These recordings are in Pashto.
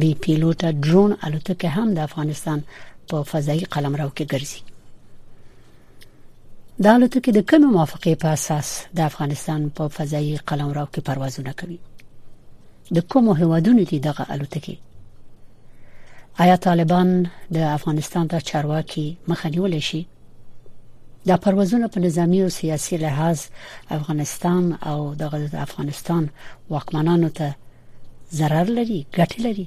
بې پیلوټه ډرون الوتکه هم د افغانستان په فضایي قلمرو کې ګرځي د الوتکې د کوم موافقې په اساس د افغانستان په فضایي قلمرو کې پروازونه کوي د کوم هیوادونو دي دغه الوتکې آیا طالبان د افغانستان د چارواکي مخه نیول شي دا پروازونه په نظامی او سیاسي لحاظ افغانستان او دغه افغانستان واکمنانو ته ضرر لري ګټه لري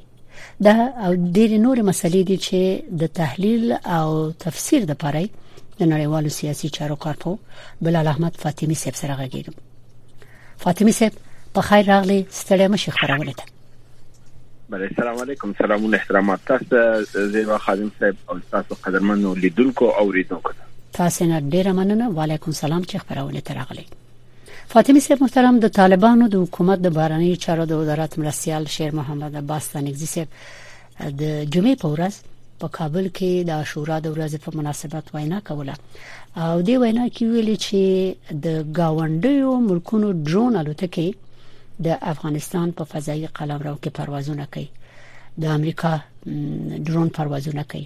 دا او ډېر نور مسلې دي چې د تحلیل او تفسیر د پاره د نړیوالو سیاسي چارو کارپو بلال احمد فاطمی صاحب سره غږیږم فاطمی صاحب په خیر راغلی ستړی مشه خبرونه ته بله السلام علیکم سلامونه احترامات تاسو زیبا خادم صاحب او تاسو قدرمن لیدونکو او ریدونکو تاسو نه ډیره مننه وعلیکم سلام چې خبرونه ترغلې فاطمی صاحب محترم د طالبانو د حکومت د بهرنیو چارو د وزارت مرستیال شیر محمد عباس تنگزی صاحب د جمعې په ورځ په کابل کې د عاشورا د ورځې په مناسبت وینا کوله او دی وینا کې ویل چې د گاونډیو ملکونو ډرون الوتکې د افغانستان په فضایي قلمرو کې پروازونه کوي د امریکا ډرون پروازونه کوي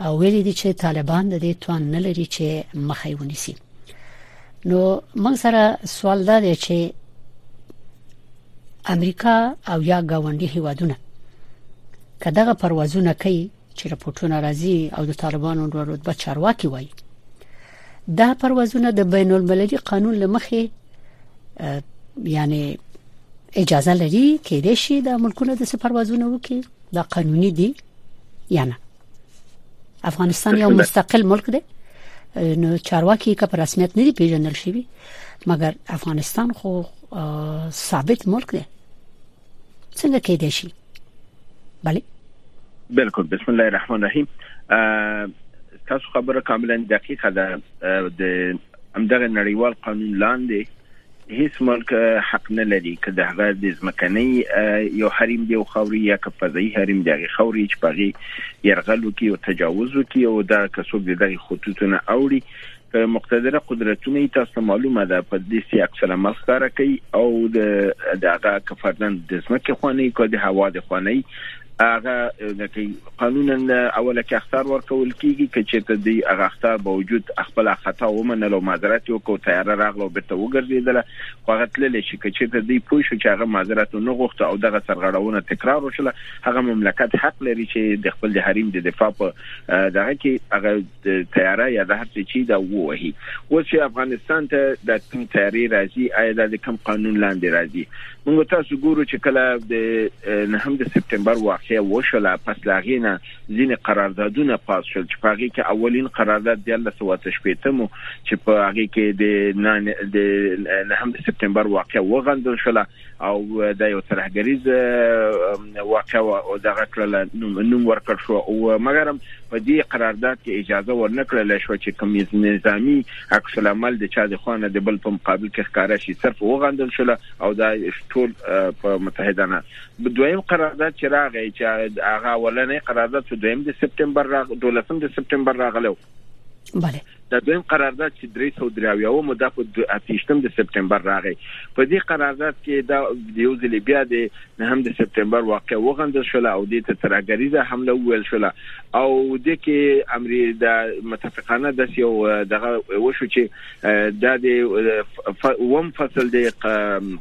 او ویلي دي چې طالبان د دې توان نه لري چې مخه ونیسي نو موږ سره سوال دا دی چې امریکا او یا گاونډي هیوادونه کداغه پروازونه کوي چې رپورټونه راځي او د طالبانو د رتبه چارواکي وایي دا پروازونه د بین المللي قانون لمخې یعنی اجازه لري کې د شي د ملکونو د سفروازونه وکي دا قانوني دي یا نه افغانستان یو مستقل ملک دی نو چارواکي که په رسمیت نه دی پیژندل شوی مګر افغانستان خو ثابت ملک دی څنګه کېدای شي بله بالکل بسم الله الرحمن الرحیم تاسو خبره کاملا دقیقه ده د همدغه نړیوال قانون لاندې هیڅ ملک حق نه لري که د هغه د ځمکنۍ یو حریم دی وخوري یا که فضایي حریم دی هغه خوري چې په هغې یرغل وکړي او تجاوز وکړي او دا که څوک د دغه خطوطو نه اوړي که مقتدره قدرتونه یې تاسو ته معلومه ده په دې سي عکس العمل ښکاره کوي او د دغه که فرضاً د ځمکې خواني که د هوا د خواني هغه لکه قانونا اوله کې اختار ورکول کیږي چې چېرته دی هغه اختار باوجود خپل خطا ومنل او معذرت یو کو تیار راغله او بیرته وګرځیدله خو هغه تللی شي چې چېرته دی پوه شو چې هغه معذرت نه غوښت او دغه سرغړونه تکرار وشله هغه مملکت حق لري چې د خپل د حریم د دفاع په دغه کې هغه د تیاره یا د هر څه چی دا ووهي اوس چې افغانستان ته د کوم تیارې راځي آیا دا د کوم قانون لاندې راځي موږ تاسو ګورو چې کله د نهم د سپټمبر واقعیا وشوله پس له هغې نه ځینې قراردادونه پاس شول چې په هغې کې اولین قرارداد د الله سوات شپېتمو چې په هغې کې د نهم د سپټمبر واقعیا وغندل شوله او دا یو ترهګریز واقع و او دغه کړل نوم ورکړ شو او مګر په دې قرارداد کې اجازه ورنکړل شو چې کوم نظامی عکس العمل د چا د خوانه د بل په مقابل کې ښکارا شي صرف وغندل شو او دا ټول په متحده نه دویم قرارداد چې راغی چې هغه ولنې قرارداد په دویم د سپټمبر راغ 12 د سپټمبر راغلو بله د دویم قرارداد چې 303 او مده په 28 د سپټمبر راغی په دې قرارداد کې دا د یو ځل بیا د نه هم د سپټمبر واقع وغندل شو او د ترګریزه حمله ویل شو او د کې امر د متفقانه د یو دغه وشو چې دا د وم فصل د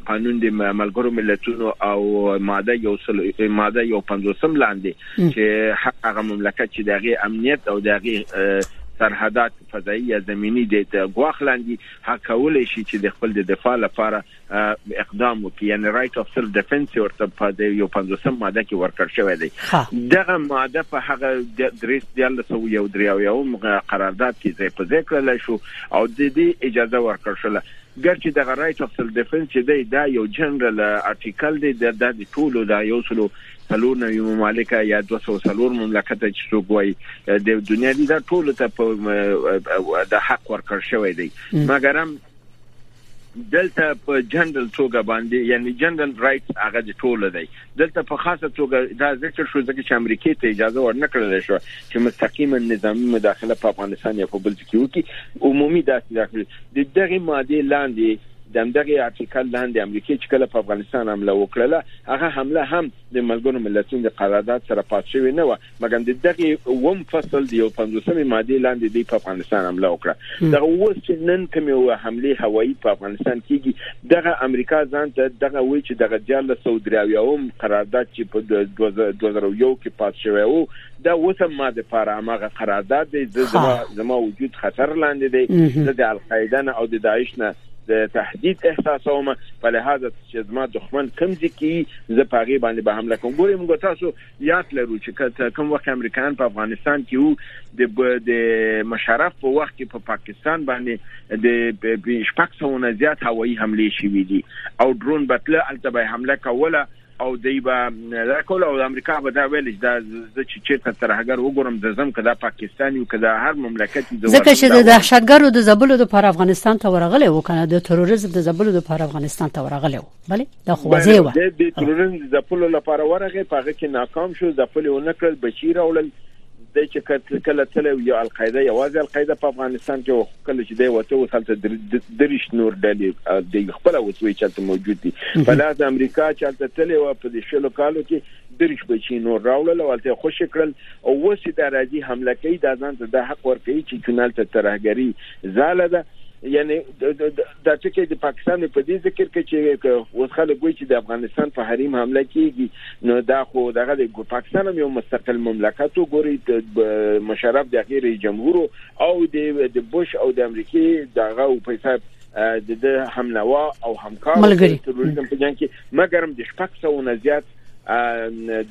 قانون د ملګرو ملتونو او ماده یو سل ماده یو پنځوسم لاندې چې هغه مملکت چې دغه امنیت او دغه سرحدات فضایی یا زمینی د ګواخ لاندې حق کولای شي چې د خپل د دفاع لپاره اقدام وکړي یعنی رائټ اف سیلف ډیفنس ورته په د یو 50 ماده کې ورکړ شوې دی دغه ماده په هغه د دریس د لسو یو دریو یو قرارداد کې ځای په ځای کړل شو او د دې اجازه ورکړ شو ګرچې دغه رائټ اف سیلف ډیفنس چې دی دا یو جنرال ارټیکل دی د د ټولو د یو سلو څلور نوي ممالک یا 200 څلور مملکت چې څوک وایي د دنیا دي دا ټولو ته په د حق ورکړ شوې دی مګرم دلته په جنرال توګه باندې یعنی جنرال رائټس هغه د ټولو دی دلته په خاصه توګه دا ذکر شو ځکه چې امریکای ته اجازه ورنکړل شو چې مستقیما نظامی مداخله په افغانستان یا په بل ځای کې وکړي عمومي داسې داخلي د دغه ماده لاندې دغه آرټیکل لاندې امریکای چې کله په افغانستان حمله وکړه هغه حمله هم د ملګرو ملتونو د قرارداد سره پاتې شوی نه و مګم د دغه وم فصل دی او 15مې ماده لاندې دی په افغانستان حمله وکړه دغه اوس چې نن کومه و حمله هوایی په افغانستان کېږي دغه امریکا ځان ته دغه وی چې دغه جال له سعودي عربیا هم قرارداد چې په 2001 کې پاس شوی وو دا اوس هم ما د پاره هغه قرارداد دی زما زما وجود خطر لاندې دی زه د القاعده نه او د داعش نه د تهدید احساسوم په لحاظ چې زما دښمن کمزې کی زه پاغي باندې به حمله کوم ګورم ګو تاسو یاد لرو چې که کوم وخت امریکایان په افغانستان کې وو د د مشرف په وخت کې په پاکستان باندې د شپږ سوه نه زیات هوایي حملې شوې دي او ډرون به تله هلته به حمله کوله او دی به دا کول او امریکا به دا ویل چې دا زه چې چیرته ترهګر وګورم د زم کدا پاکستاني او کدا هر مملکت دی ځکه چې د دهشتګرو د زبلو د پر افغانستان ته ورغلی وکنه د تروریزم د زبلو د پر افغانستان ته ورغلی بله د خوځې و د دې ترورن د خپل لپاره ورغه په هغه کې ناکام شو د خپل ونه کړل بچی راوړل د چې کتل کله تل یو القاعده یوازې القاعده په افغانستان کې وخت کله چې دی وته اوس هلته دریش نور ډلې د خپل وسوي چلته موجود دي په لاس امریکا چلته تل و په دې شلو کالو کې دریش بچی نور راوړل او هلته خوشی کړل او وسې د راځي حمله کوي د ځان ته د حق ورکړي چې چونل ته ترهګری زاله ده یعنی دا ټکی د پاکستان مې په دې ذکر کړ چې که اوس خلک وایي چې د افغانستان په حریم حمله کیږي نو دا خو دغه د پاکستان هم یو مستقل مملکت وګوري مشرف د غیر جمهور او د د بوش او د امریکای دغه او پیسې د د همنوا او همکار ملګری تروریزم په جنگ کې مګرم د شپږ سو نه زیات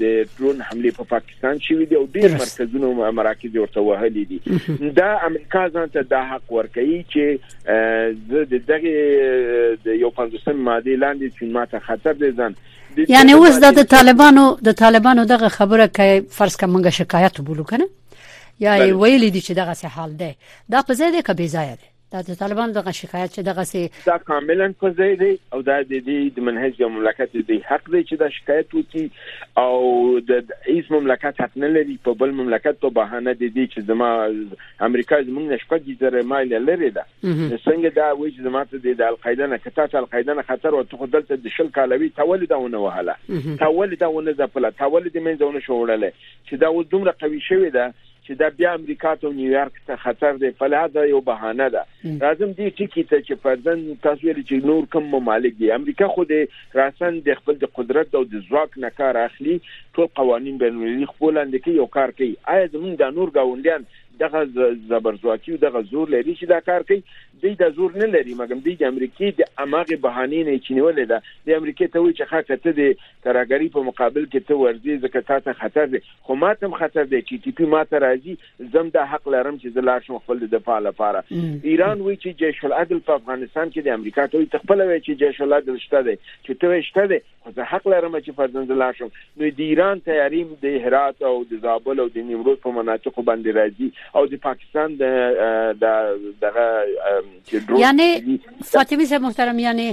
د ډرون حمله په پاکستان پاکستان شوی دی او ډیر مرکزونه او مراکز ورته وهلي دي دا امریکا ځان ته دا حق ورکړي چې زه د دغه د یو پنځوسم ماده لاندې چې ماته خطر دی ځان یعنی اوس د طالبانو د طالبانو دغه خبره کوي فرض کوم شکایت وبولو کنه یا ویل دي چې دغه څه حال دی دا په ځای دی که بې ځای دی دا د طالبانو دغه شکایت چې دغه سي دا کاملا په ځای دی او دا د دې د منهج د مملکت د حق دی چې دا شکایت وکړي او د هیڅ مملکت حق نه لري په بل مملکت په بهانه د دې چې زما امریکا زمونږ نشپږی زره مایل لري ده څنګه دا وایي چې زما ته د القاعده نه کته ته القاعده نه خطر او ته دلته د شل کالوي تولید دا ونه وهله تولید دا ونه ځپله تولید مې ځونه شوړله چې دا و دومره قوي شوی ده چې دا بیا امریکا ته نیویارک ته خطر دی په لحاظ یو بهانه ده راځم دې ټکی ته چې فرزن تاسو ویل چې نور کوم ممالک دي امریکا خو دې راسن د خپل د قدرت او د ځواک نه کار اخلي ټول قوانين بین المللي خپل اند کې یو کار کوي آیا زمونږ د نور گاونډیان دغه زبرځواکي او دغه زور لري چې دا کار کوي دوی دا زور نه لري مګم دوی د امریکای د اماغه بهانې نه چینولې ده د امریکای ته وی چې خاصه ته د ترګری په مقابل کې ته ورځي ځکه تا ته خطر دی خو ماته هم خطر دی چې ټیپی ماته راځي زم دا حق لرم چې زه لار شم خپل د دفاع لپاره ایران وی چې جیش العدل په افغانستان کې د امریکا ته ته خپل وی چې جیش العدل شته دی چې ته شته دی خو زه حق لرم چې فرزند لار شم نو د ایران تیاریم د هرات او د زابل او د نیمروز په مناطق باندې راځي او د پاکستان د دغه چې یعنی فاطمی صاحب محترم یعنی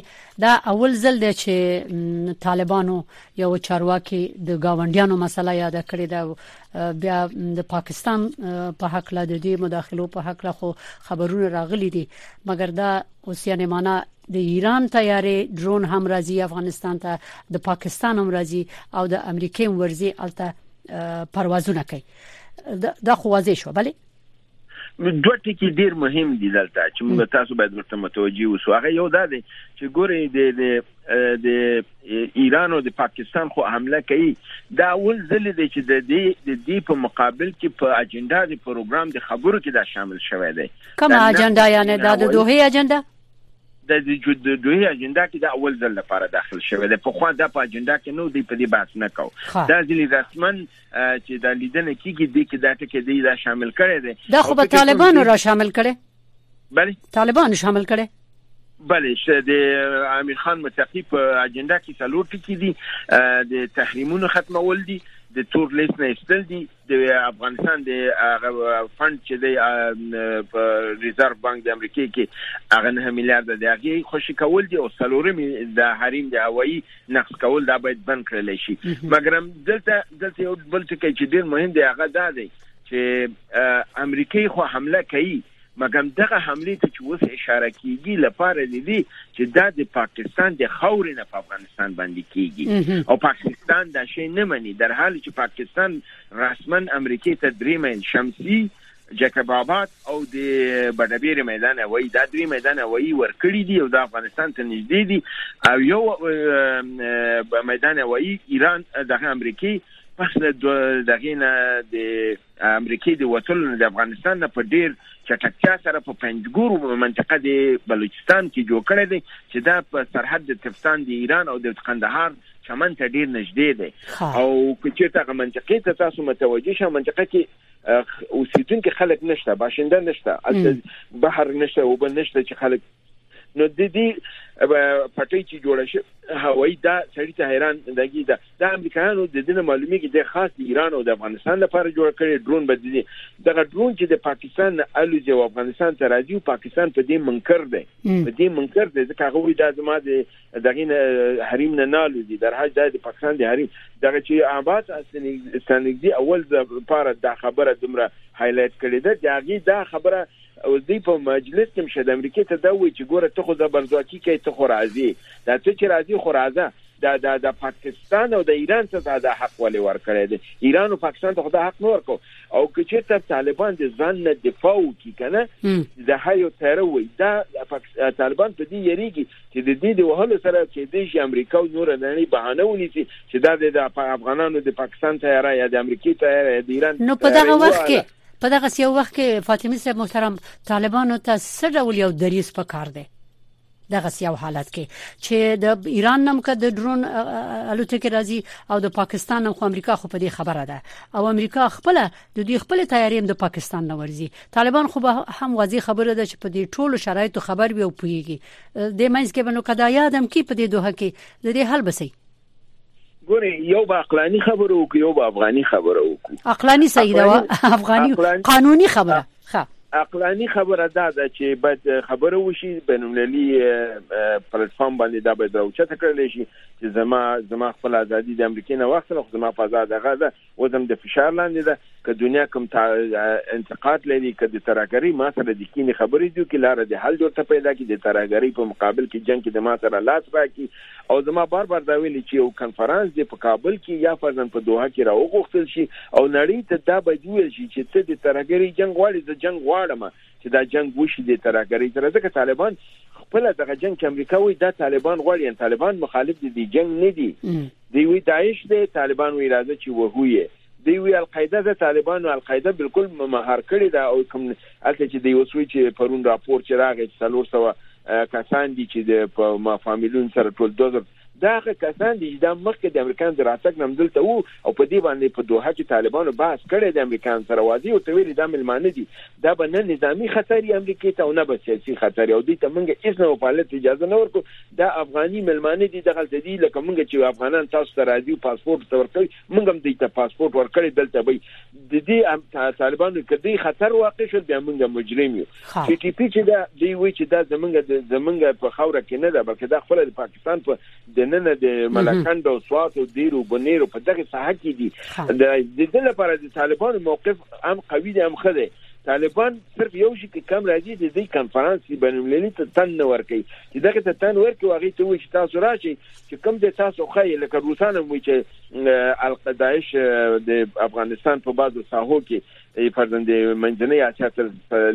دا اول ځل دی چې طالبانو یو چارواکي د گاونډیانو مسله یاد کړې ده بیا د پاکستان په حق له دې مداخلو په حق له خو خبرونه راغلي دي مګر دا اوس یې معنا د ایران تیارې ډرون هم راځي افغانستان ته د پاکستان هم راځي او د امریکای ورزي الته پروازونه کوي دا خو واضح شو بله دوه ټکي ډیر مهم دي دلته چې موږ تاسو باید ورته متوجي اوسو هغه یو دا دی چې ګوري د د ایران او د پاکستان خو حمله کوي دا اول ځل دی چې د دې د دې په مقابل کې په اجنډا د پروګرام د خبرو کې دا شامل شوی دی کوم اجنډا یعنی دا د دوه اجنډا د د دوی اجنډا کې د اول ځل لپاره داخل شوی دی په خو دا په اجنډا کې نو دی په دې بحث نه کو دا ځلې رسمن چې دا لیدنه کیږي د کې دا ټکی دی دا شامل کړي دي دا خو په طالبانو را شامل کړي بله طالبانو شامل کړي بله شه د امیر خان متقی په اجنډا کې څلور ټکي دي د تحریمونو ختمول دي د تور لیست نه استل دي د افغانستان د فند چې د په ریزرو بانک د امریکا کې هغه نه میلیارډ د هغه خوشی کول دي او څلورمي د حریم د هوایی نقض کول دا باید بند کړل شي مګرم دلته دلته یو بل ټکی چې ډیر مهم دی هغه دا دی چې امریکای خو حمله کوي مګم دغه حمله ته چې اوس اشاره کیږي لپاره د دې چې دا د پاکستان د خاورې نه په افغانستان باندې کیږي او پاکستان دا شی نه مني در حال چې پاکستان رسما امریکای ته درې مایل شمسي جیکب آباد او د بډبیر میدان هوایی دا درې میدان هوایی ورکړي دي او د افغانستان ته نږدې دي او یو میدان هوایی ایران د امریکای پس له دغې نه د امریکې د وتلو نه د افغانستان نه په ډیر چټکتیا سره په پنځګور منطقه د بلوچستان کې جوړ کړی دی چې دا په سرحد د تفتان د ایران او د قندهار چمن ته ډیر نږدې دی او کچې ته منطقې ته تاسو متوجه شئ منطقه کې اوسیدونکو خلک نشته باشنده نشته اصل بحر نشته او بل نشته چې خلک نو د دې پټي چې جوړ شي هوایي دا سړی ته حیران دګی دا د امریکایانو د دې معلومي کې د خاص ایران او د افغانستان لپاره جوړ کړي ډرون به دي دغه ډرون چې د پاکستان نه الوزي او افغانستان ته راځي پاکستان په دې منکر دی په دې منکر دی ځکه هغه دا زما د دغه نه حریم نه نالوزي در حج د پاکستان د حریم دغه چې عباس استنګدي اول د پاره دا خبره دمره هایلایټ کړې ده د هغه دا خبره او دی په مجلس کې مشه د امریکای ته دا وی چې ګوره ته خو زبرځواکي کوي ته خو راځي دا ته چې راځي خو راځه دا دا د پاکستان او د ایران څخه دا حق ولې ورکړی دی ایران او پاکستان ته دا حق نه ورکو او که چې تر طالبان د ځان نه دفاع وکړي کنه د هیو تر وې دا طالبان په دې یریږي چې د دې د وهلو سره کېدای شي امریکا او نوره نړۍ بهانه ونیسي چې دا د افغانانو د پاکستان طیاره یا د امریکې طیاره یا د ایران نو په دغه وخت کې په دغه یو وخت کې فاطمی صاحب محترم طالبانو ته څه ډول یو دریس په کار دی دغه یو حالت کې چې د ایران نم کې د ډرون الوتکې راځي او د پاکستان نم خو امریکا خو په دې خبره ده او امریکا خپل د دوی خپل تیارې د پاکستان نه ورزي طالبان خو هم واضح خبره ده چې په دې ټولو شرایطو خبر وي او پوهیږي د منځ کې بنو قدا یادم کی په دې دوه کې د دې حل بسې ګوري یو با عقلاني خبره وکړو یو با افغاني خبره وکړو عقلاني صحیح ده افغاني قانوني خبره ښه عقلاني خبره دا ده چې باید خبره وشي بینالمللي پلیټ فارم باندې دا باید راوچته کړل شي چې زما زما خپل ازادي د امریکا نه واخلم خو زما په آزاد هغه ده اوس هم د فشار لاندې ده که دنیا کوم انتقاد لري که د ترهګرۍ ما سره د کینې خبرې دي کې لاره د حل ورته پیدا کړي د ترهګرۍ په مقابل کې جنګ کې د ما سره لاس راکړي او زما بار بار دا ویلي چې یو کنفرانس دی په کابل کې یا فرضاً په دوحه کې راوغوښتل شي او نړۍ ته دا باید وویل شي چې ته د ترهګرۍ جنګ غواړې زه جنګ غواړم چې دا جنګ وشي دې ترهګرۍ سره ځکه طالبان خپل دغه جنگ چې امریکا وایي دا طالبان غواړي یعنی طالبان مخالف دي د جنگ نه دي دی وی داعش دی طالبان وی راځي چې وهوی دی وی القاعده د طالبانو القاعده بالکل مهار کړی دا او کوم الته چې دی وسوي چې پرون راپور چې راغی 300 کسان دي چې د فامیلون سره ټول 2000 دا هغه کسان دي چې دا مخکې د امریکایانو د راتګ نه همدلته وو او په دې باندې په دوحه کې طالبانو بحث کړی دی امریکایانو سره او هغوی ورته ویلي دا مېلمانه دي دا به نه نظامي خطر وي امریکې ته او نه به سیاسي خطر وي او دوی ته موږ هېڅ نوع فعالیت اجازه نه ورکوو دا افغاني مېلمانه دي دغلته دي لکه موږ چې افغانان تاسو ته راځي پاسپورټ ورته ورکوي موږ هم دوی ته پاسپورت ورکړی دلته به د دې طالبانو کې دوی خطر واقع شول بیا موږ مجرم یو ټي ټي پی چې دا دوی وی چې دا زمونږ د زمونږ په خوره کې نه ده بلکې دا خپل د پاکستان په د نن د ملکند او سوات او دیرو بنیرو په دغه ساحه کې دي د دې لپاره د طالبانو موقف هم قوي دی هم خده طالبان صرف یو شي کې کم راځي د دې کانفرنس بین المللي ته تن نه ورکي چې دغه ته تن ورکي واغې ته وي چې تاسو راشي چې کوم ځای تاسو ښایي لکه روسان هم وي چې القا داعش د افغانستان په بعضو ساحو کې فرضاً د منځنۍ اسیا تر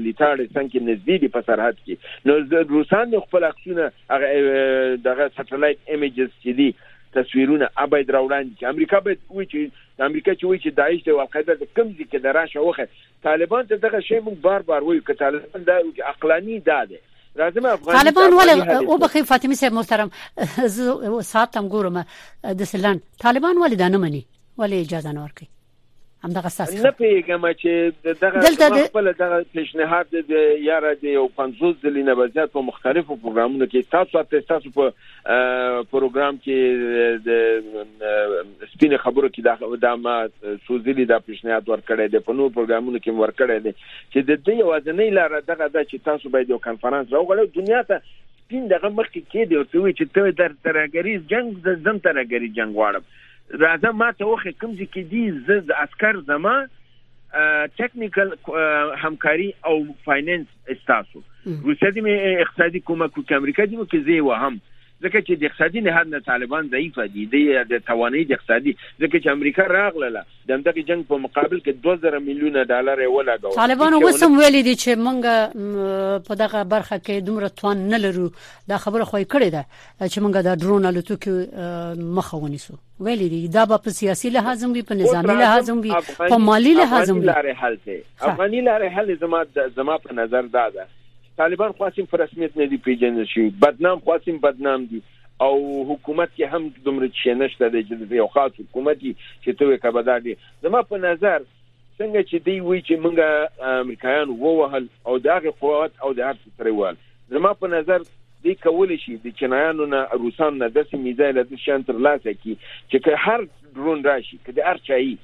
لیتاړې څنګ کې نږدې دي په سرحد کې نو روسان نو خپل عکسونه هغه دغه سټلایټ ایمیجز چې دي تصویرونه اباید راوړاندې چې امریکا به وایي چې امریکا چې وایي چې داعش د القاعده د کم ځای کې د راشه وخه طالبان ته دغه شی موږ بار بار وایو که طالبان دا وکړي عقلاني دا دی راځم افغاني طالبان ولې او بخې فاطمي صاحب محترم زه ساعت تم ګورم د سلان طالبان ولې دا نه مني ولې اجازه نه ورکړي همدغه ساس نه پیګم چې دغه خپل دغه پیشنهاد د یاره د یو 50 ځلې نه وزیات په مختلفو پروګرامونو کې تاسو ته تاسو په پروګرام کې د سپینې خبرو کې دا د ما سوزلي د پیشنهاد ورکړی دی په نور پروګرامونو کې ورکړی دی چې د دې یوازنۍ لار دغه ده چې تاسو باید یو کانفرنس راوغړو دنیا ته سپین دغه مخ کې کې دی او څه چې ته در ترګری جنگ د زم ترګری جنگ غواړم راځه ما ته وخت کوم چې کې دی زه د عسكر زما ټیکنیکل همکاري او فاینانس استاسو روسیه دې اقتصادي کومک وکړي امریکا دې وکړي زه وهم ځکه چې د اقتصادي لحاظ نه طالبان ضعیف دي د توانایي د اقتصادي ځکه چې امریکا راغله د همدغه جنگ په مقابل کې 2000 میلیونه ډالر یې ولاګو طالبان اوس هم ویلي دي چې موږ په دغه برخه کې دومره توان نه لرو دا خبره خو یې کړې ده چې موږ د ډرون الوتکو مخه ونیسو ویلې دي دا به په سیاسي لحاظ هم وي په نظامی لحاظ هم وي په مالی لحاظ هم وي افغاني لارې حل زما زما په نظر دا ده طالبان خاصم پر رسمیت نه دي پیژندل شي بدنام خاصم بدنام دي او حکومت کې هم دومره چې نشته د یو خاص حکومت چې ته وکړه دا دي زما په نظر څنګه چې دی وی چې موږ امریکایان ووهل او د هغه قوت او د هر څه سره وال زما په نظر دی کول شي د چینایانو نه روسان نه داسې میزایل د شان تر لاسه کی چې که هر ډرون راشي که د هر چایي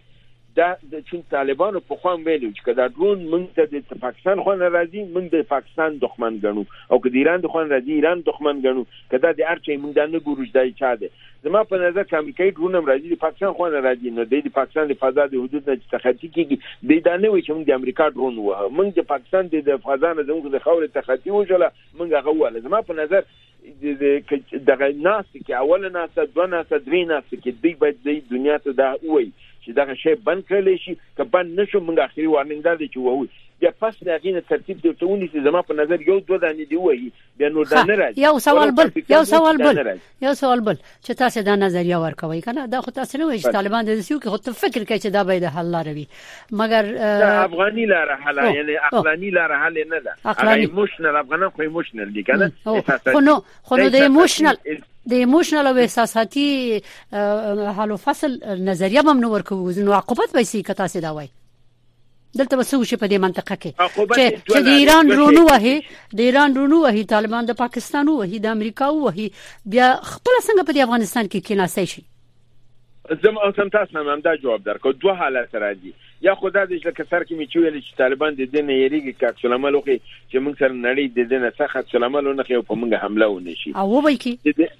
دا د چون طالبانو په خوان ویلو چې که دا ډرون مونږ ته د پاکستان خو نه راځي مونږ د پاکستان دښمن ګڼو او که د ایران د خوان راځي ایران دښمن ګڼو که دا د هر چا مونږ دا نه ګورو چې دا چا دی زما په نظر که امریکایي ډرون هم راځي د پاکستان خو نه راځي نو د پاکستان د فضا د حدود نه چې تخطي کیږي د دا نه وي چې موږ د امریکا ډرون وه موږ د پاکستان د فضا نه زموږ د خاورې تخطي وشوله موږ هغه وله زما په نظر دغه ناس کې اوله ناس دوه ناس درې ناس کې دوی باید د دنیا ته دا وایي چې دغه شی بند کړل شي که بند نشو موږ اخري وارننګ دا دی چې وو بیا پس د غینه ترتیب دی ته ونی چې زما په نظر یو دوه دانې دی وایي بیا نور دا نه راځي یو سوال بل یو سوال بل یو سوال بل چې تاسو دا نظریه ورکوي کنه دا خو تاسو نه وایي چې طالبان د سیو کې خو ته فکر کوي چې دا به د حل لار وي مګر افغاني لار حل یعنی عقلاني لار حل نه ده هغه ایموشنل افغانان خو ایموشنل دي کنه خو نو خو نو د ایموشنل د ایموشنل او احساساتي حل فصل نظریه ممنوع ورکوي نو عقوبت به سي کتا سي دا وایي دلته به څه وشي په دې منطقه کې چې چې د ایران رونو وهي د ایران رونو وهي طالبان د پاکستان وهي د امریکا وهي بیا خپل څنګه په افغانستان کې کیناسي شي زم اوسم تاسو نه هم دا جواب درکو دوه حالت راځي یا خدا دې چې کثر کې میچو ویل چې طالبان د دین یریږي چې عکس العمل وکړي چې موږ سره نړۍ د دین څخه عکس العمل نه کوي په موږ حمله ونشي او وایي چې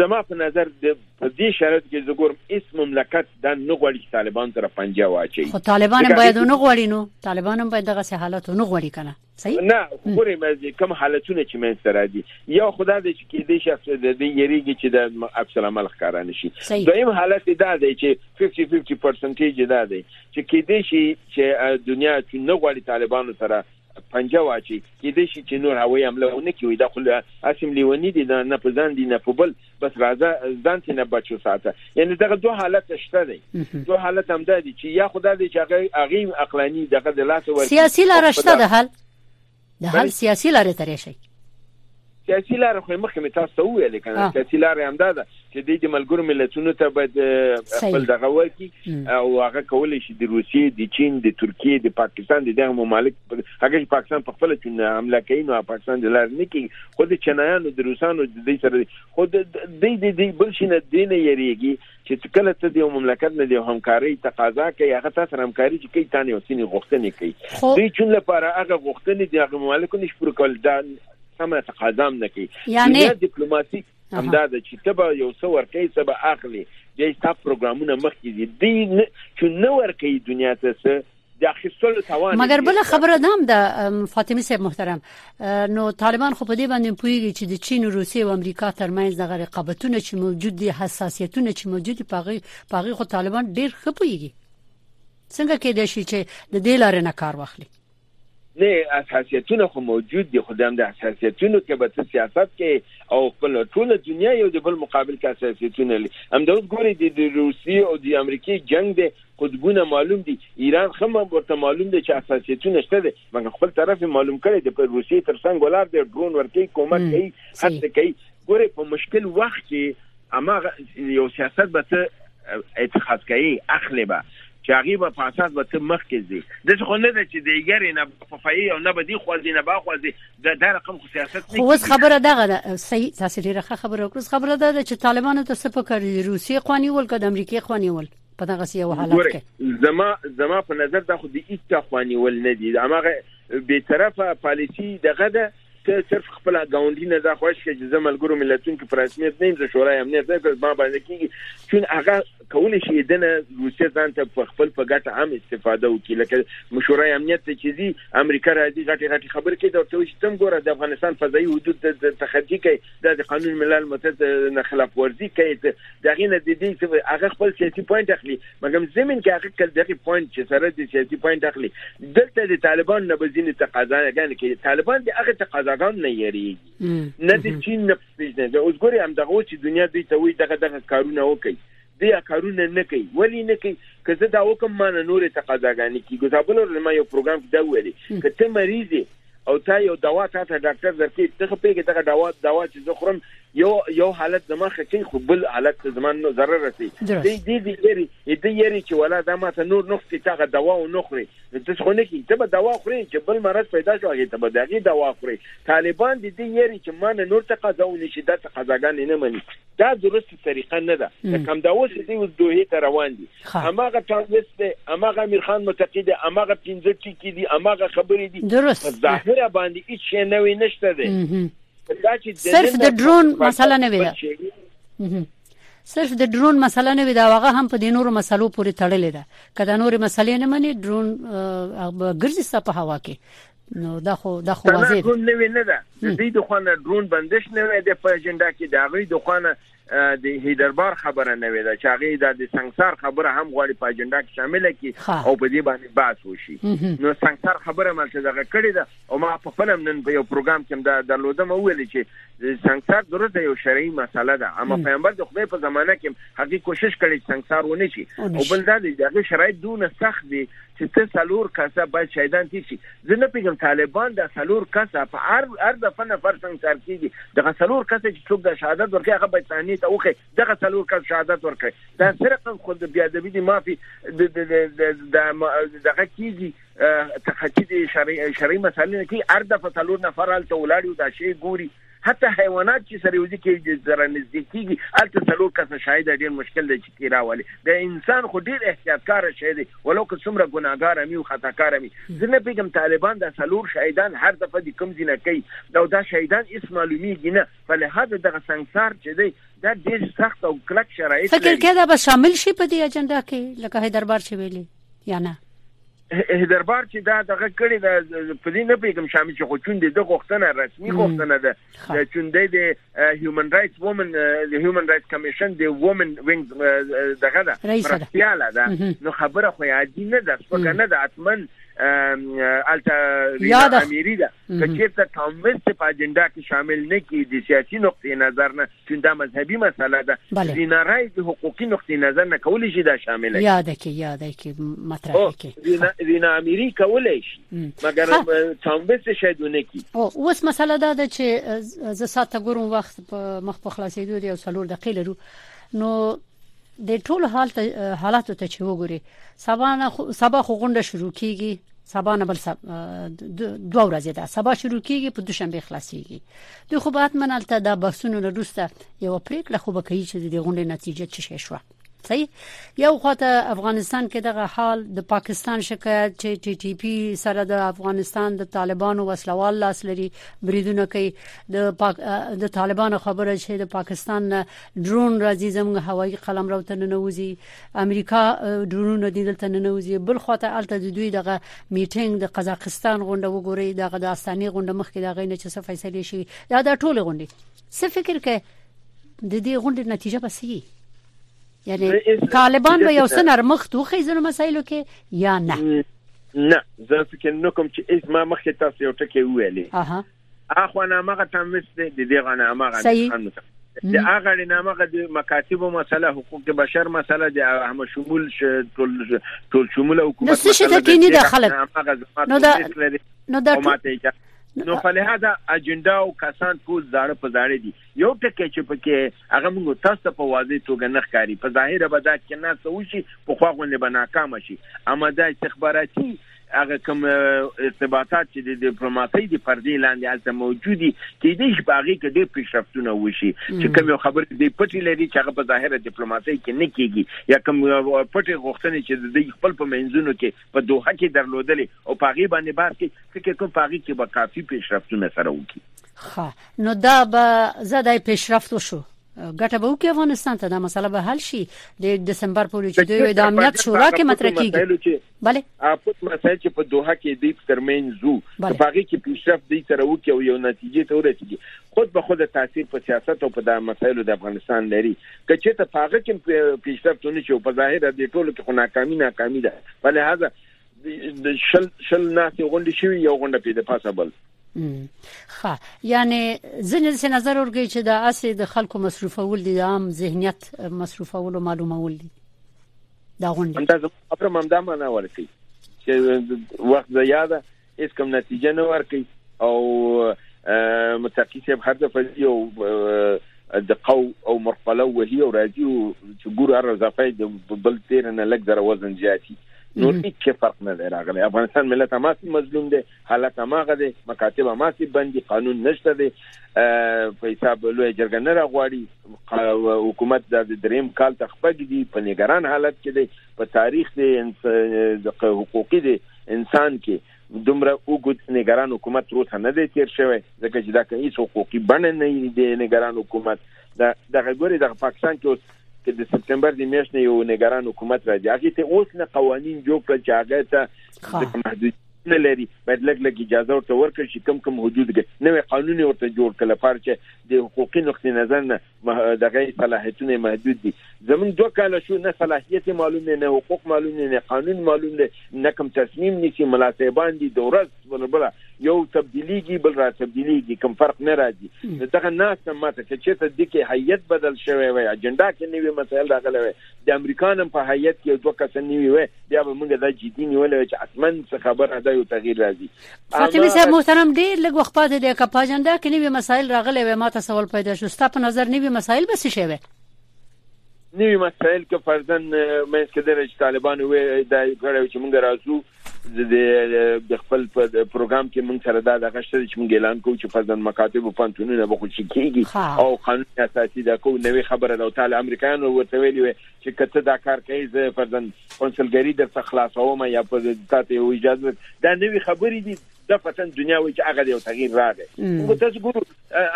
زما په نظر د په دې شرایطو کې زه ګورم هیڅ مملکت دا نه غواړي چې طالبان سره پنجه واچي خو طالبان هم باید نه غواړي نو طالبان هم باید دغه حالت نه غواړي کنه صحیح نه ګورې مې کوم حالتونه چې مې سره دي یو خدا دې چې کې دې شخص دې دې یریږي چې د عکس العمل ښکارا نشي دویم حالت دا دی چې 50 50% دا دی چې کې دې شي چې دنیا چې نه غواړي طالبانو سره پنجه واچي کېدای شي چې نور هوایي حمله ونه کړي دا خو اسیم لیونی دي نه په ځان دي نه په بل بس راځه ځان ته نه بچو ساته یعنی دغه دوه حالت شته دي دوه حالت هم ده چې یا خدای دې چې هغه هغه عقلاني دغه د لاس ور سیاسي لارښته ده حل د حل سیاسي لارې ترې شي سیاسي لار خو مخکې مې تاسو ته وویل کنه سیاسي لار هم ده چې د دې ملګرو ملتونو ته باید خپل دغه ورکی او هغه کولای شي د روسیې د چین د ترکیې د پاکستان د دغه ممالک هغه چې پاکستان په خپل چین حمله کوي نو پاکستان د لار نه کوي خو د چینایانو د روسانو د دې سره خو د دې د بل شي نه دینه یریږي چې کله ته د مملکت نه د همکاري تقاضا کوي هغه تاسو سره همکاري چې کوي تانه او سینې غوښتنې کوي دوی چون لپاره هغه غوښتنې د هغه مملکت نشي پر کول سمه تقاضا هم نه کوي یعنی ډیپلوماسي همدا د چې ته به یو څه ورکې څه به اخلي بیا یې تاسو پروګرامونه مخکې دي دی چې نه ورکې دنیا ته څه د اخیستلو توان مګر بل خبره ده هم د فاطمی صاحب محترم نو طالبان خو په دې باندې پوهیږي چې د چین او روسیې او امریکا ترمنځ دغه رقابتونه چې موجود دي حساسیتونه چې موجود دي پاغي پاغي خو طالبان ډیر خپويږي څنګه کېدای شي چې د دې لارې نه کار واخلي نه اساسیتونه خو موجود دي خو د اساسیتونو کې به څه سیاست کې او خپل ټول دنیا یو د بل مقابل کې اساسیتونه لري هم د اوس ګوري د روسي او د امریکای جنگ دی قطبونه معلوم دي ایران خو هم ورته معلوم دي چې اساسیتونه شته دي مګر خپل طرف معلوم کړي د پر روسي تر څنګ ولر دی ډرون ورکی کومک کوي هڅه کوي ګوري په مشکل وخت کې هماغه یو سیاست به ته اتخاذ کوي اخلي به چې هغه به په اساس به ته مخ کې ځي د څه خو نه ده چې د یګر نه په فای او نه به دی خو ځینې با خو ځي د دا رقم خو سیاست نه خو خبره دغه ده صحیح تاسو ډیره خبره وکړه خبره ده چې طالبانو ته څه پکړ دي روسي قواني ول کده امریکای قواني ول په دغه سی یو حالت کې زما زما په نظر دا خو د هیڅ قواني ول نه دي هغه به طرفه پالیسی دغه ده ته صرف خپل ګاونډي نه دا خوښ کې چې زه ملګرو ملتونو کې پرسمیت نه یم زه شورای امنیت نه کړم ما باندې کیږي چون هغه کول شي دنه روسیه ځان ته په خپل په ګټه هم استفاده وکړي لکه مشورای امنیت ته چې دي امریکا راځي غټي غټي خبرې کوي دا ته چې تم ګوره د افغانستان فضایي حدود ته تخطی کوي دا د قانون ملل متحد نه خلاف ورزي کوي ته دا غي نه د دې چې هغه خپل سیاسي پوینټ اخلي مګم زمين کې هغه کله دغه پوینټ چې سره د سیاسي پوینټ اخلي دلته د طالبان نه بزینې تقاضاګان کوي طالبان د هغه تقاضاګان نه یری نه د چین نه پیژنه د اوسګوري هم دغه چې دنیا دوی ته وي دغه دغه کارونه وکړي دی کارونه نه کوي ولی نه کوي که زه دا وکم ما نه نور تقاضاګانې کیږي زابل ورنه ما یو پروګرام کې دا ویلي که ته مریض او تا یو دوا تا ته ډاکټر درکړي ته خو پیګه دغه دوا دوا چې زه خورم یو یو حالت زما خکې خو بل حالت ته زما نو ضرر رسي دې دې دې یری دې یری چې ولا دا ما ته نور نقص کې تاغه دوا او نو خوري ته خو نه کې ته به دوا خوري چې بل مرض پیدا شو هغه ته به دغه دوا خوري طالبان دې دې یری چې ما نه نور ته قضا او نشي دا ته قضاګان نه مني دا درست طریقه نه ده د کمداوس دی اوس دوه ته روان دي هماغه ټانګس دی هماغه امیر خان متقی دی هماغه پنځه ټکی دی هماغه خبرې دي درست ظاهره باندې هیڅ شی نوې نشته دی دا چې صرف د ډرون مسله نه وي صرف د ډرون مسله نه وي دا هغه هم په دې نورو مسلو پورې تړلې ده کله نورې مسلې نه مني ډرون ګرځي ست په هوا کې نو دا خو دا خو واضح ده ډرون نوې نه ده د دې د خوانه ډرون بندش نه وي د په اجنډا کې دا غي د خوانه د هیدربار خبره نه وي دا چې هغه د سنگسار خبره هم غواړي په اجنډا کې شامل کی او په دې باندې بحث وشي نو سنگسار خبره مالته دغه کړی ده او ما په خپل نن په یو پروګرام کې دا درلودم ویل چې سنگسار درته یو شرعي مسله ده اما پیغمبر د خدای په زمانه کې هغه کوشش کړی سنگسار ونه شي او بل دا د هغه شرایط دونه سخت دي چی ته څلور کسه باید شهیدان تیر شی زه نه پیږم طالبان دا څلور کسه په هر هر دفعه نفر سنګسار کیږی دغه څلور کسه چی څوک دا شهادت ورکړي هغه باید صحنه ته وخی دغه څلور کسه شهادت ورکړي دا څه رقم خو د بیادبی دی مافی د د د د دغه کیږي تخطی دی شرعي شرعي مسالې نه کی هر دفعه څلور نفر هلته ولاړ یو دا شی ګوري حتی حیوانات چې سره یوځي کې سره نږدې کیږي هلته څلور کسه شاهد ډیر مشکل دی چې تیرا والي د انسان خو ډیر احتیاطکار شی دی ولو که څومره ګناګار می او خطاکار می زه نه پیګم طالبان د څلور شاهدان هر دفعه د کوم ځینه کوي دا دا شاهدان اس معلومیږي نه په لحاظ دغه سنگسار چې دی دا ډیر سخت او کلک شرایط فکر کړه دا به شامل شي په دې اجنډا کې لکه حیدربار چې ویلي یا نه دربار چې دا دغه کړی دا په دې نه پیګم شامل چې خو چون د غوښتنه رسمي غوښتنه ده د چون د هیومن رائټس وومن د هیومن رائټس کمیشن د وومن وینګ دغه ده مرستياله ده نو خبره خو عادي نه ده څنګه نه ده اتمن الته ریاض امیری ده چې ته کانوینس په اجنډا کې شامل نه کی د سیاسي نقطې نظر نه چون دا مذهبي مسئله ده بله. وینرای د حقوقي نقطې نظر نه کولی شي دا شامل شي یاد کې یاد کې مطرح کې وینا اميري کولی شي مګر تامبس شاید ونه کی او اوس مسله دا ده چې زه ساته ګورم وخت په مخ په خلاصېدو دی او څلور دقیقې لرو نو د ټول حال ته حالاتو ته چې وګوري سبا نه سبا خو غونډه شروع کیږي سبا نه بل سب دوه ورځې ده سبا شروع کیږي په دوشنبه خلاصيږي دوی خو به حتمن الته دا بحثونه نه روسته یو پریکړه خو به کوي چې د غونډې نتیجه څه شي شوه صحیح یو خواته افغانستان کې دغه حال د پاکستان شکایت چې ټي ټي پی سره د افغانستان د طالبانو وسلوال لاس لري بریدونه کوي د پاک د طالبانو خبره چې د پاکستان ډرون راځي زموږ هوایي قلمرو ته ننوځي امریکا ډرونونه دي دلته ننوځي بل خواته الته د دوی دغه میټینګ د قزاقستان غونډه وګوري دغه د استانې غونډه مخکې دغه نه چې څه فیصله شي یا دا ټول غونډي څه فکر کوي د دې غونډې نتیجه به سي یعنی طالبان به یو سنر مخ توخی زنه مسایلو کې یا نه نه زه فکر نکوم چې ایس ما مخکې تاسو یو ټکی ویلې اخوا نامه غا تمس دی د دې غا نامه غا نسخان متمس د هغه نامه غا د مکاتب مسله حقوق بشر مسله د هم شمول ټول ټول شمول حکومت نو څه شته کې نه د خلک نو دا نو دا نو په لهدا اجنډا او کسان ټول زاړه په زاړه دي یو ټکی چې پکې هغه موږ تاسو په واضح توګه نه ښکاری په ظاهر به دا کې نه څه وشي په خو غونډه به ناکام شي اما دا استخباراتي هغه کوم ارتباطات چې د ډیپلوماسۍ د پردې لاندې هلته موجود دي کېدای شي په هغه کې ډېر پیشرفتونه وشي چې کوم یو خبر دی پټي لري چې هغه په ظاهره ډیپلوماسۍ کې نه کېږي یا کوم پټي غوښتنې چې د خپل په منځونو کې په دوه کې درلودلې او په هغه باندې بحث کې فکر کوم په هغه کې به کافي پیشرفتونه سره وکړي خا نو دا به زده پیشرفت وشو ګټه به وکړي افغانستان ته دا مسله به حل شي د دسمبر پورې چې د امنیت شورا کې مطرح کیږي بله پټ مسایل چې په دوحه کې دی په ترمنځ زو په هغه کې پیشرفت دی تر او کې یو نتیجې ته ورسیږي خود به خود تاثیر په سیاست او په د مسایلو د افغانستان لري کچې ته په هغه کې پیشرفت نه شو په ظاهر د ټولو کې خو ناکامي ناکامي ده په لهدا د شل شل ناسې غونډې شوی یو غونډه پیدا پاسه بل خا یعنی ځنې څه نظر ورګی چې د اسې د خلکو مصرفول دي عام ذهنیت مصرفولو معلومول دي دا غونډه همدا زموږ خبره همدا معنا ورکړي چې وخت ضایع ده هیڅ کوم نتیجه نه ورکړي او متقی صاحب هر دفعه یو د قو او مرقله وهي او راځي او چې ګور هر ځفای د بل تیر نه لګ در وزن زیاتی نو هیڅ فرق نه دی راغلی افغانستان ملت هم مظلوم دی حالت هماغه دی مکاتب هماسې بند دي قانون نشته دی په حساب لوی جرګه نه راغواړي حکومت د دریم کال ته خپګ دي په نگران حالت کې دی په تاریخ دی د حقوقي دی انسان کې دومره وګد نگران حکومت تر اوسه نه دی تیر شوی ځکه چې دا که هیڅ حقوقي بڼه نه دی نگران حکومت د دغه ګوري د پاکستان کې اوس چې د سپتمبر د میاشتې یو نگران حکومت راځي هغه ته اوس نه قوانين جوړ کړ چې هغه ته محدود نه لري باید لږ لږ اجازه ورته ورکړي چې کم کم حدود کې نوې قانون ورته جوړ کړي لپاره چې د حقوقي نقطې نظر نه د غیر صلاحیتونه محدود دي زمون دوه کال شو نه صلاحیت معلوم نه نه حقوق معلوم نه نه قانون معلوم نه نه کوم تصمیم نشي ملاتبان دي د ورځ بل یو تبدیلیږي بل را تبدیلیږي کوم فرق نه راځي دغه ناس ماته چې ته د کې هیئت بدل شوی وي اجنډا کې نوې مسایل راغلي وي د امریکا نن په هیئت کې یو دوه کسه نوي وي بیا به موږ دا جدي نیولې وي چې حتمن څه خبره ده یو تغیر راځي فاطمي صاحب محترم ډیر لږ وخت پاتې دی که په اجندا کې نوي مسایل راغلي وي ماته سوال پیدا شو ستا په نظر نوي مسایل به څه شي وي نوي مسایل که فرضاً مینس کې درې چې طالبانو وې دا کړو چې موږ راځو د د خپل په پروګرام کې موږ سره دا د غشتل چې موږ اعلان کوو چې فضل مکاتب او پانتونونه به خوشی کیږي او قانون اساسي دا کو نوې خبره ده او تعالی امریکایانو ورته ویلي وي چې کته دا کار کوي زه فردن کنسلګری درته خلاصوم یا په تاسو یو اجازه دا نوې خبرې دي د پتن دنیا وایي چې هغه یو تغییر راغی موږ تاسو ګورو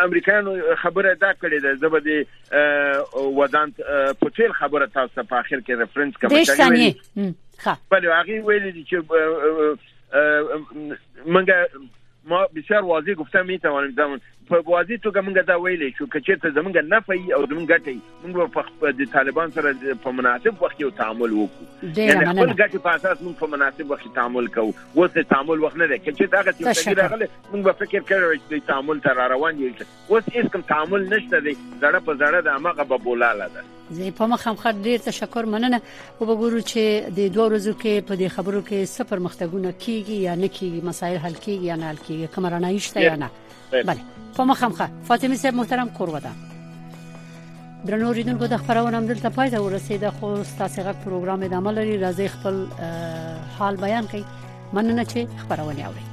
امریکایانو خبره دا کړې ده زه به د ودان په تل خبره تاسو ته په اخر کې ریفرنس کوم چې ثانیه ښه بل هغه ویل دي چې منګه ما بسیار واضح گفتم میتوانم زمان په واضح توګه موږ دا ویلې شو کچې ته زمونږ نه پي او زمونږ ګټي موږ په خپل د طالبان سره په مناسب وخت کې تعامل وکړو یعنی خپل ګټې په اساس موږ په مناسب وخت کې تعامل کوو اوس د تعامل وخت نه دی چې دا غته چې راغله موږ به فکر کړو چې د تعامل تر روان یو اوس هیڅ کوم تعامل نشته دی زړه په زړه د هغه به بولاله ده زه په مخ هم خاطر ډیر تشکر مننه او وګورو چې د دوه ورځو کې په دې خبرو کې څه پرمختګونه کیږي یا نه کیږي مسایل حل کیږي یا نه حل کیږي کوم رانایشته یا نه بله په مخامخه فاطمی صاحب محترم کور ودان درنو ریدونکو د خبرونه هم دلته پای ته ورسیده خو تاسو غږ پروګرام ادامه لري راځي خپل حال بیان کړئ مننه چې خبرونه اورئ